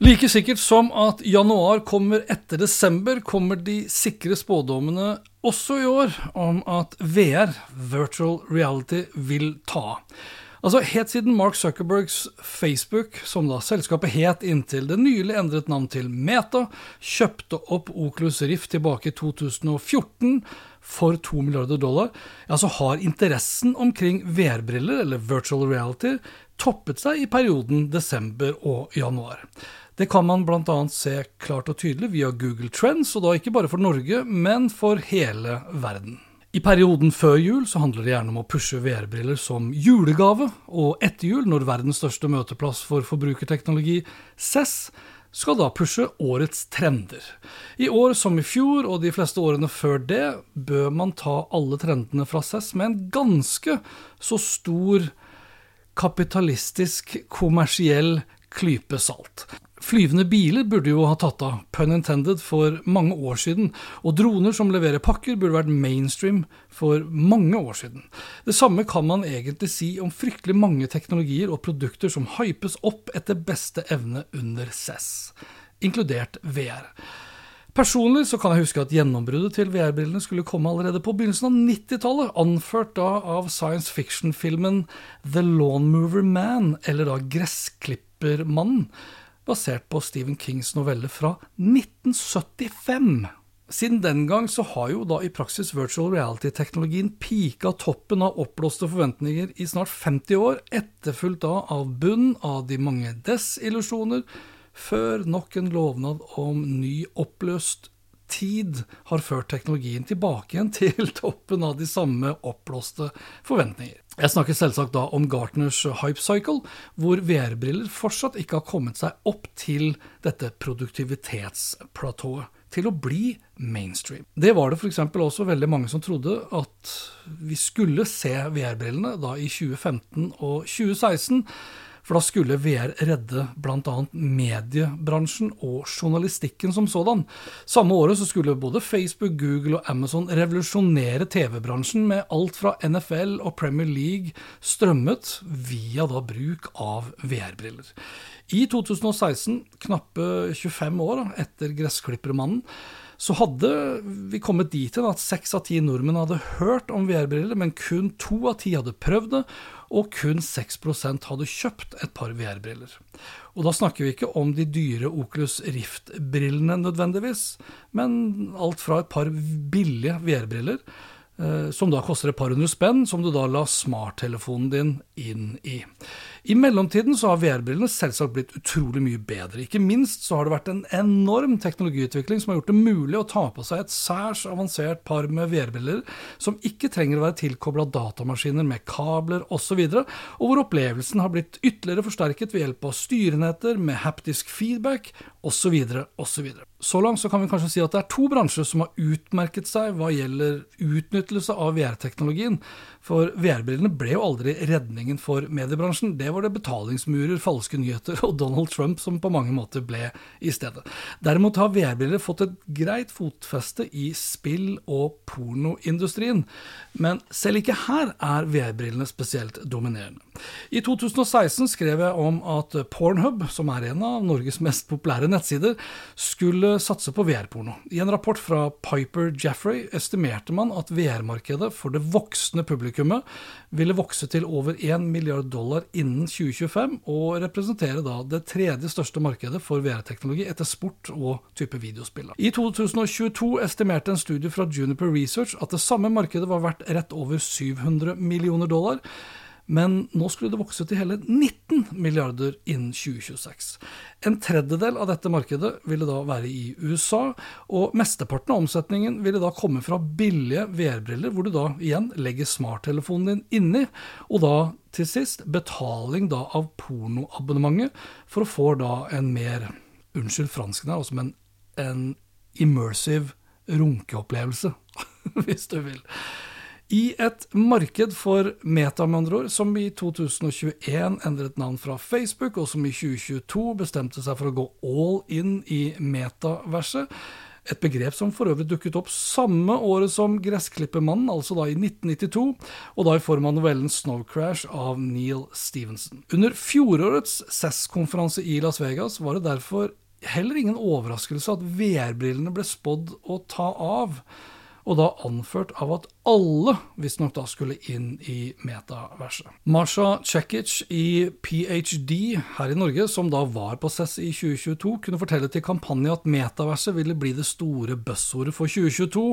Like sikkert som at januar kommer etter desember, kommer de sikre spådommene også i år om at VR, virtual reality, vil ta. Altså, Helt siden Mark Zuckerbergs Facebook, som da selskapet het inntil det nylig endret navn til Meta, kjøpte opp Oculus Rift tilbake i 2014 for 2 milliarder dollar, ja, så har interessen omkring VR-briller, eller virtual reality, toppet seg i perioden desember og januar. Det kan man bl.a. se klart og tydelig via Google Trends, og da ikke bare for Norge, men for hele verden. I perioden før jul så handler det gjerne om å pushe VR-briller som julegave, og etter jul, når verdens største møteplass for forbrukerteknologi, SES, skal da pushe årets trender. I år som i fjor, og de fleste årene før det, bør man ta alle trendene fra SES med en ganske så stor kapitalistisk, kommersiell klype salt. Flyvende biler burde jo ha tatt av, pun intended, for mange år siden, og droner som leverer pakker burde vært mainstream for mange år siden. Det samme kan man egentlig si om fryktelig mange teknologier og produkter som hypes opp etter beste evne under CES, inkludert VR. Personlig så kan jeg huske at gjennombruddet til VR-brillene skulle komme allerede på begynnelsen av 90-tallet, anført da av science fiction-filmen The Lawnmover Man, eller da Gressklippermannen basert på Stephen Kings novelle fra 1975. Siden den gang så har jo da i praksis virtual reality-teknologien pika toppen av oppblåste forventninger i snart 50 år, etterfulgt da av bunn av de mange desillusjoner, før nok en lovnad om ny oppløst tid har ført teknologien tilbake igjen til toppen av de samme oppblåste forventninger. Jeg snakker selvsagt da om Gartners hype cycle, hvor VR-briller fortsatt ikke har kommet seg opp til dette produktivitetsplatået. Til å bli mainstream. Det var det f.eks. også veldig mange som trodde at vi skulle se VR-brillene da i 2015 og 2016. For da skulle VR redde bl.a. mediebransjen og journalistikken som sådan. Samme året så skulle både Facebook, Google og Amazon revolusjonere TV-bransjen med alt fra NFL og Premier League strømmet via da bruk av VR-briller. I 2016, knappe 25 år etter Gressklippermannen, så hadde vi kommet dit hen at seks av ti nordmenn hadde hørt om VR-briller, men kun to av ti hadde prøvd det, og kun 6% hadde kjøpt et par VR-briller. Og da snakker vi ikke om de dyre Oculus Rift-brillene nødvendigvis, men alt fra et par billige VR-briller Eh, som da koster et par hundre spenn, som du da la smarttelefonen din inn i. I mellomtiden så har VR-brillene selvsagt blitt utrolig mye bedre. Ikke minst så har det vært en enorm teknologiutvikling som har gjort det mulig å ta på seg et særs avansert par med VR-briller som ikke trenger å være tilkobla datamaskiner med kabler osv., og, og hvor opplevelsen har blitt ytterligere forsterket ved hjelp av styrenetter med haptisk feedback osv. osv. Så langt så kan vi kanskje si at det er to bransjer som har utmerket seg hva gjelder utnyttelse av VR-teknologien. For VR-brillene ble jo aldri redningen for mediebransjen. Det var det betalingsmurer, falske nyheter og Donald Trump som på mange måter ble i stedet. Derimot har VR-briller fått et greit fotfeste i spill- og pornoindustrien. Men selv ikke her er VR-brillene spesielt dominerende. I 2016 skrev jeg om at Pornhub, som er en av Norges mest populære nettsider, skulle satse på VR-porno. I en rapport fra Piper Jaffrey estimerte man at VR-markedet for det voksne publikummet ville vokse til over 1 milliard dollar innen innen 2025, og representere da det tredje største markedet for VR-teknologi etter sport og type videospill. I 2022 estimerte en studie fra Juniper Research at det samme markedet var verdt rett over 700 millioner dollar. Men nå skulle det vokse til hele 19 milliarder innen 2026. En tredjedel av dette markedet ville da være i USA, og mesteparten av omsetningen ville da komme fra billige VR-briller, hvor du da igjen legger smarttelefonen din inni, og da til sist betaling da av pornoabonnementet for å få da en mer, unnskyld fransken her, altså, men en immersive runkeopplevelse, hvis du vil. I et marked for meta, med andre ord, som i 2021 endret navn fra Facebook, og som i 2022 bestemte seg for å gå all in i metaverset. Et begrep som for øvrig dukket opp samme året som Gressklippermannen, altså da i 1992, og da i form av novellen Snow Crash av Neil Stevenson. Under fjorårets CES-konferanse i Las Vegas var det derfor heller ingen overraskelse at VR-brillene ble spådd å ta av og da anført av at alle visstnok da skulle inn i metaverset. Marsha Cekic i ph.d. her i Norge, som da var på CESS i 2022, kunne fortelle til kampanje at metaverset ville bli det store buzzordet for 2022,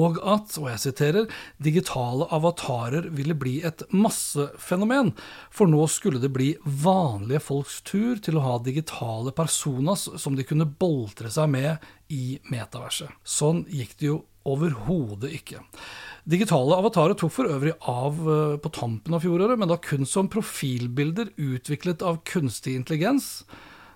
og at, og jeg siterer, digitale avatarer ville bli et massefenomen, for nå skulle det bli vanlige folks tur til å ha digitale personas som de kunne boltre seg med i metaverset. Sånn gikk det jo Overhodet ikke. Digitale avatarer tok for øvrig av eh, på tampen av fjoråret, men da kun som profilbilder utviklet av kunstig intelligens.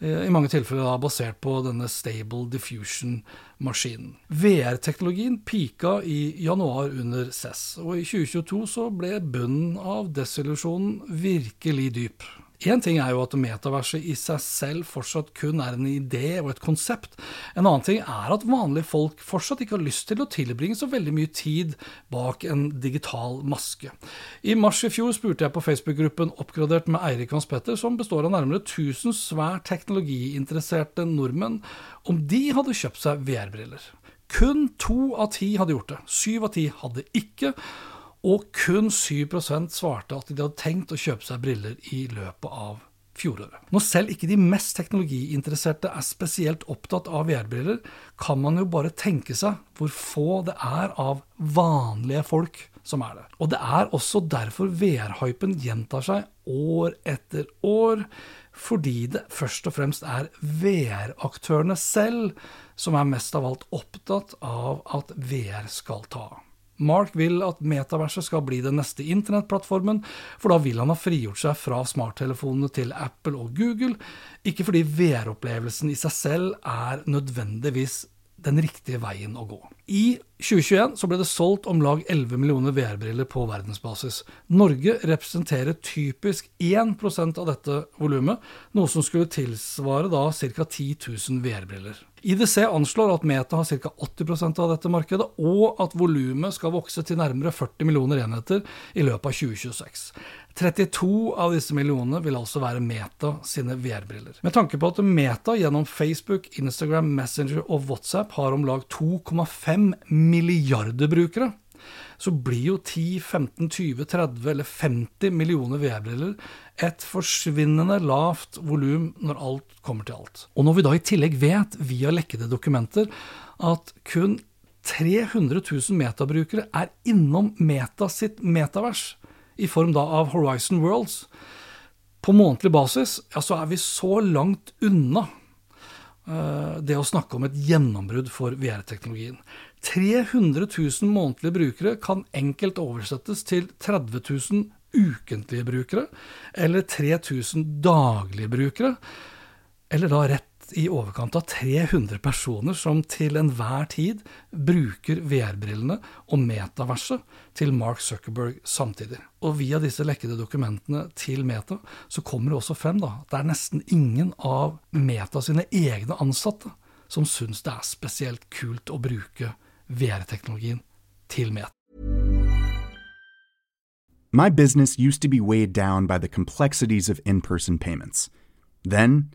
Eh, I mange tilfeller da basert på denne Stable Diffusion-maskinen. VR-teknologien pika i januar under CES, og i 2022 så ble bunnen av desillusjonen virkelig dyp. Én ting er jo at metaverset i seg selv fortsatt kun er en idé og et konsept. En annen ting er at vanlige folk fortsatt ikke har lyst til å tilbringe så veldig mye tid bak en digital maske. I mars i fjor spurte jeg på Facebook-gruppen Oppgradert med Eirik Hans Petter, som består av nærmere 1000 svært teknologiinteresserte nordmenn, om de hadde kjøpt seg VR-briller. Kun to av ti hadde gjort det. Syv av ti hadde ikke og kun 7% svarte at de hadde tenkt å kjøpe seg briller i løpet av fjoråret. Når selv ikke de mest teknologiinteresserte er spesielt opptatt av VR-briller, kan man jo bare tenke seg hvor få det er av vanlige folk som er det. Og det er også derfor VR-hypen gjentar seg år etter år, fordi det først og fremst er VR-aktørene selv som er mest av alt opptatt av at VR skal ta av. Mark vil at metaverset skal bli den neste internettplattformen, for da vil han ha frigjort seg fra smarttelefonene til Apple og Google, ikke fordi VR-opplevelsen i seg selv er nødvendigvis den riktige veien å gå. I 2021 så ble det solgt om lag 11 millioner VR-briller på verdensbasis. Norge representerer typisk 1% av dette volumet, noe som skulle tilsvare da ca. 10 000 VR-briller. IDC anslår at Meta har ca. 80% av dette markedet, og at volumet skal vokse til nærmere 40 millioner enheter i løpet av 2026. 32 av disse millionene vil altså være Meta sine VR-briller. Med tanke på at Meta gjennom Facebook, Instagram, Messenger og WhatsApp har om lag 2,5 milliarder brukere, så blir jo 10, 15, 20, 30 eller 50 millioner VR-briller et forsvinnende lavt volum når alt kommer til alt. Og når vi da i tillegg vet, via lekkede dokumenter, at kun 300 000 metabrukere er innom Meta sitt metavers, i form da av Horizon Worlds, på månedlig basis, ja, så er vi så langt unna uh, det å snakke om et gjennombrudd for VR-teknologien. 300 000 månedlige brukere kan enkelt oversettes til 30 000 ukentlige brukere, eller 3000 daglige brukere, eller da rett i overkant av 300 personer som til enhver tid bruker VR-brillene og metaverset til Mark Zuckerberg samtidig. Og via disse lekkede dokumentene til Meta så kommer det også frem da, at det er nesten ingen av Meta sine egne ansatte som syns det er spesielt kult å bruke VR-teknologien til Meta. My business used to be weighed down by the complexities of in person payments. Then,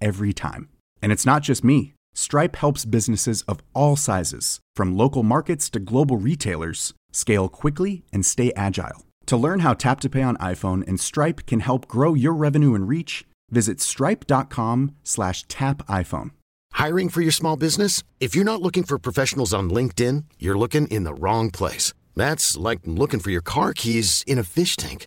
every time. And it's not just me. Stripe helps businesses of all sizes, from local markets to global retailers, scale quickly and stay agile. To learn how Tap to Pay on iPhone and Stripe can help grow your revenue and reach, visit stripe.com/tapiphone. Hiring for your small business? If you're not looking for professionals on LinkedIn, you're looking in the wrong place. That's like looking for your car keys in a fish tank.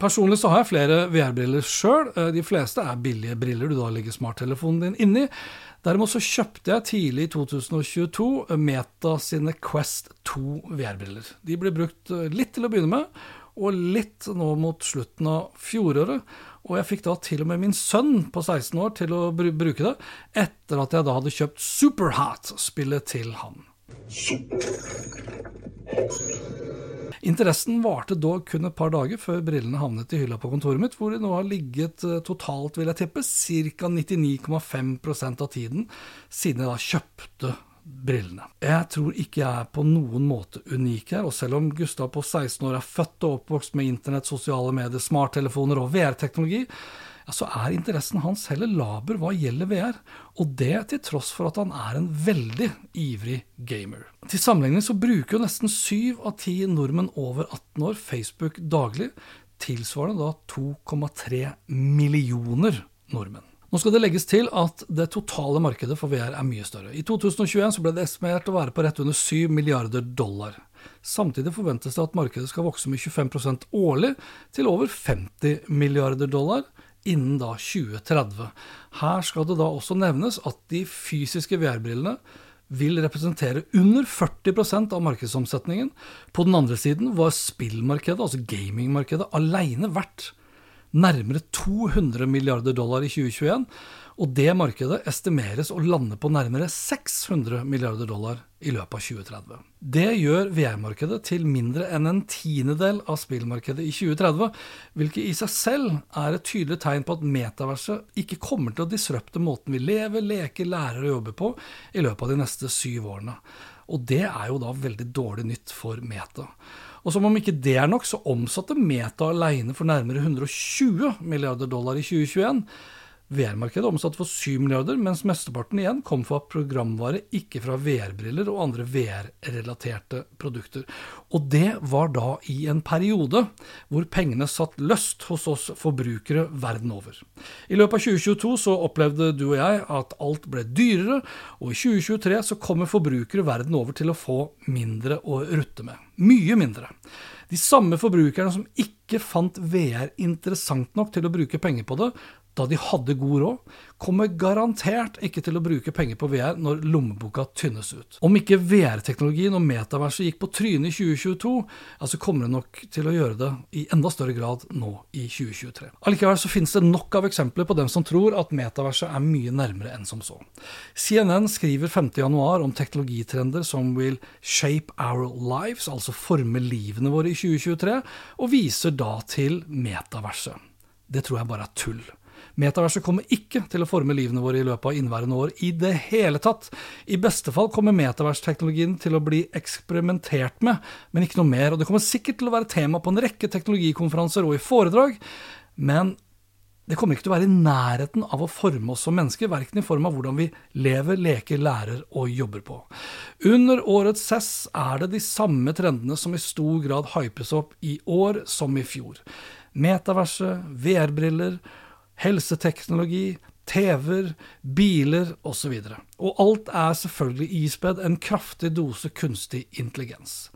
Personlig så har jeg flere VR-briller sjøl. De fleste er billige briller du da legger smarttelefonen din inni. Derimot så kjøpte jeg tidlig i 2022 Meta sine Quest 2 VR-briller. De ble brukt litt til å begynne med, og litt nå mot slutten av fjoråret. Og jeg fikk da til og med min sønn på 16 år til å bruke det, etter at jeg da hadde kjøpt Superhat-spillet til han. Interessen varte dog kun et par dager før brillene havnet i hylla på kontoret mitt, hvor de nå har ligget totalt, vil jeg tippe, ca. 99,5% av tiden siden jeg da kjøpte brillene. Jeg tror ikke jeg er på noen måte unik her, og selv om Gustav på 16 år er født og oppvokst med internett, sosiale medier, smarttelefoner og VR-teknologi, så er interessen hans heller laber hva gjelder VR, og det til tross for at han er en veldig ivrig gamer. Til sammenligning så bruker jo nesten syv av ti nordmenn over 18 år Facebook daglig, tilsvarende da 2,3 millioner nordmenn. Nå skal det legges til at det totale markedet for VR er mye større. I 2021 så ble det estimert å være på rett under 7 milliarder dollar. Samtidig forventes det at markedet skal vokse med 25% årlig til over 50 milliarder dollar innen da 2030. Her skal det da også nevnes at de fysiske VR-brillene vil representere under 40% av markedsomsetningen. På den andre siden var spillmarkedet, altså gamingmarkedet, alene verdt nærmere 200 milliarder dollar i 2021, og det markedet estimeres å lande på nærmere 600 milliarder dollar i løpet av 2030. Det gjør VR-markedet til mindre enn en tiendedel av spillmarkedet i 2030, hvilket i seg selv er et tydelig tegn på at metaverset ikke kommer til å disrupte måten vi lever, leker, lærer og jobber på i løpet av de neste syv årene. Og det er jo da veldig dårlig nytt for Meta. Og som om ikke det er nok, så omsatte Meta alene for nærmere 120 milliarder dollar i 2021. VR-markedet omsatte for 7 milliarder, mens mesteparten igjen kom fra programvare, ikke fra VR-briller og andre VR-relaterte produkter. Og det var da i en periode hvor pengene satt løst hos oss forbrukere verden over. I løpet av 2022 så opplevde du og jeg at alt ble dyrere, og i 2023 så kommer forbrukere verden over til å få mindre å rutte med. Mye mindre. De samme forbrukerne som ikke fant VR interessant nok til å bruke penger på det, da de hadde god råd, kommer garantert ikke til å bruke penger på VR når lommeboka tynnes ut. Om ikke VR-teknologien og metaverset gikk på trynet i 2022, ja, så kommer det nok til å gjøre det i enda større grad nå i 2023. Allikevel så finnes det nok av eksempler på dem som tror at metaverset er mye nærmere enn som så. CNN skriver 5.1 om teknologitrender som vil shape our lives, altså forme livene våre i 2023, og viser da til metaverset. Det tror jeg bare er tull. Metaverset kommer ikke til å forme livene våre i løpet av innværende år i det hele tatt. I beste fall kommer metaversteknologien til å bli eksperimentert med, men ikke noe mer. Og det kommer sikkert til å være tema på en rekke teknologikonferanser og i foredrag, men det kommer ikke til å være i nærheten av å forme oss som mennesker, verken i form av hvordan vi lever, leker, lærer og jobber på. Under årets CES er det de samme trendene som i stor grad hypes opp i år som i fjor. Metaverset, VR-briller, helseteknologi, TV-er, biler osv. Og, og alt er selvfølgelig ispedd en kraftig dose kunstig intelligens.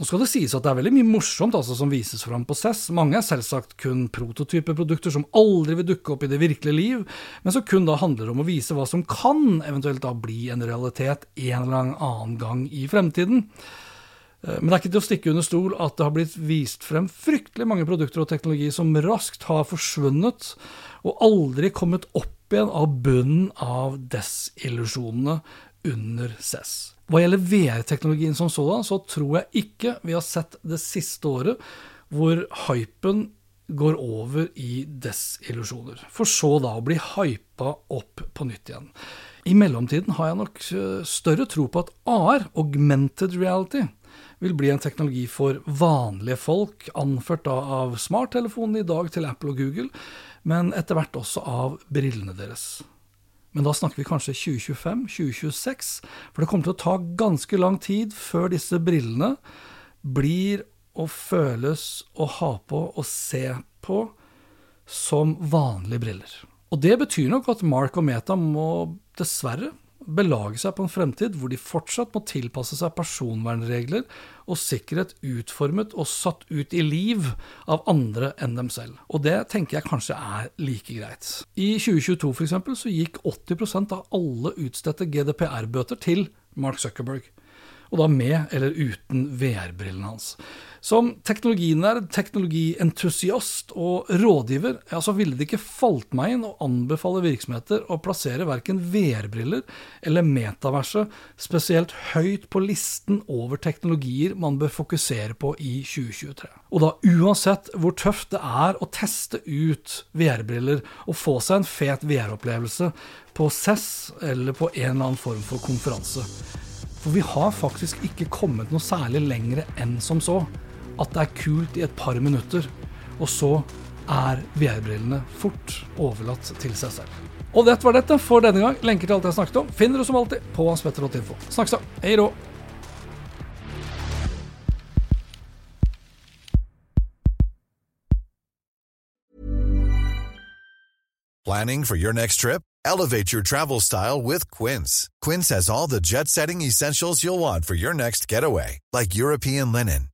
Nå skal det sies at det er veldig mye morsomt altså, som vises fram på CESS. Mange er selvsagt kun prototypeprodukter som aldri vil dukke opp i det virkelige liv, men som kun da handler om å vise hva som kan eventuelt da bli en realitet en eller annen gang i fremtiden. Eh, men det er ikke til å stikke under stol at det har blitt vist frem fryktelig mange produkter og teknologi som raskt har forsvunnet og aldri kommet opp igjen av bunnen av desillusjonene under CES. Hva gjelder VR-teknologien som sådan, så tror jeg ikke vi har sett det siste året hvor hypen går over i desillusjoner, for så da å bli hypa opp på nytt igjen. I mellomtiden har jeg nok eh, større tro på at AR, augmented reality, vil bli en teknologi for vanlige folk, anført da av smarttelefonene i dag til Apple og Google, men etter hvert også av brillene deres. Men da snakker vi kanskje 2025-2026, for det kommer til å ta ganske lang tid før disse brillene blir å føles å ha på og se på som vanlige briller. Og det betyr nok at Mark og Meta må dessverre belage seg på en fremtid hvor de fortsatt må tilpasse seg personvernregler og sikkerhet utformet og satt ut i liv av andre enn dem selv. Og det tenker jeg kanskje er like greit. I 2022 f.eks. så gikk 80% av alle utstedte GDPR-bøter til Mark Zuckerberg. Og da med eller uten VR-brillene hans. Som teknologinerd, teknologientusiast og rådgiver ja, så ville det ikke falt meg inn å anbefale virksomheter å plassere verken VR-briller eller metaverset spesielt høyt på listen over teknologier man bør fokusere på i 2023. Og da uansett hvor tøft det er å teste ut VR-briller og få seg en fet VR-opplevelse på CES eller på en eller annen form for konferanse. For vi har faktisk ikke kommet noe særlig lenger enn som så at det er kult i et par minutter, og så er VR-brillene fort overlatt til seg selv. Og dette var dette for denne gang. Lenker til alt jeg snakket om finner du som alltid på spetterot.info. Snakkes da. Hei rå. Planning for your next trip? Elevate your travel style with Quince. Quince has all the jet setting essentials you'll want for your next getaway, like European linen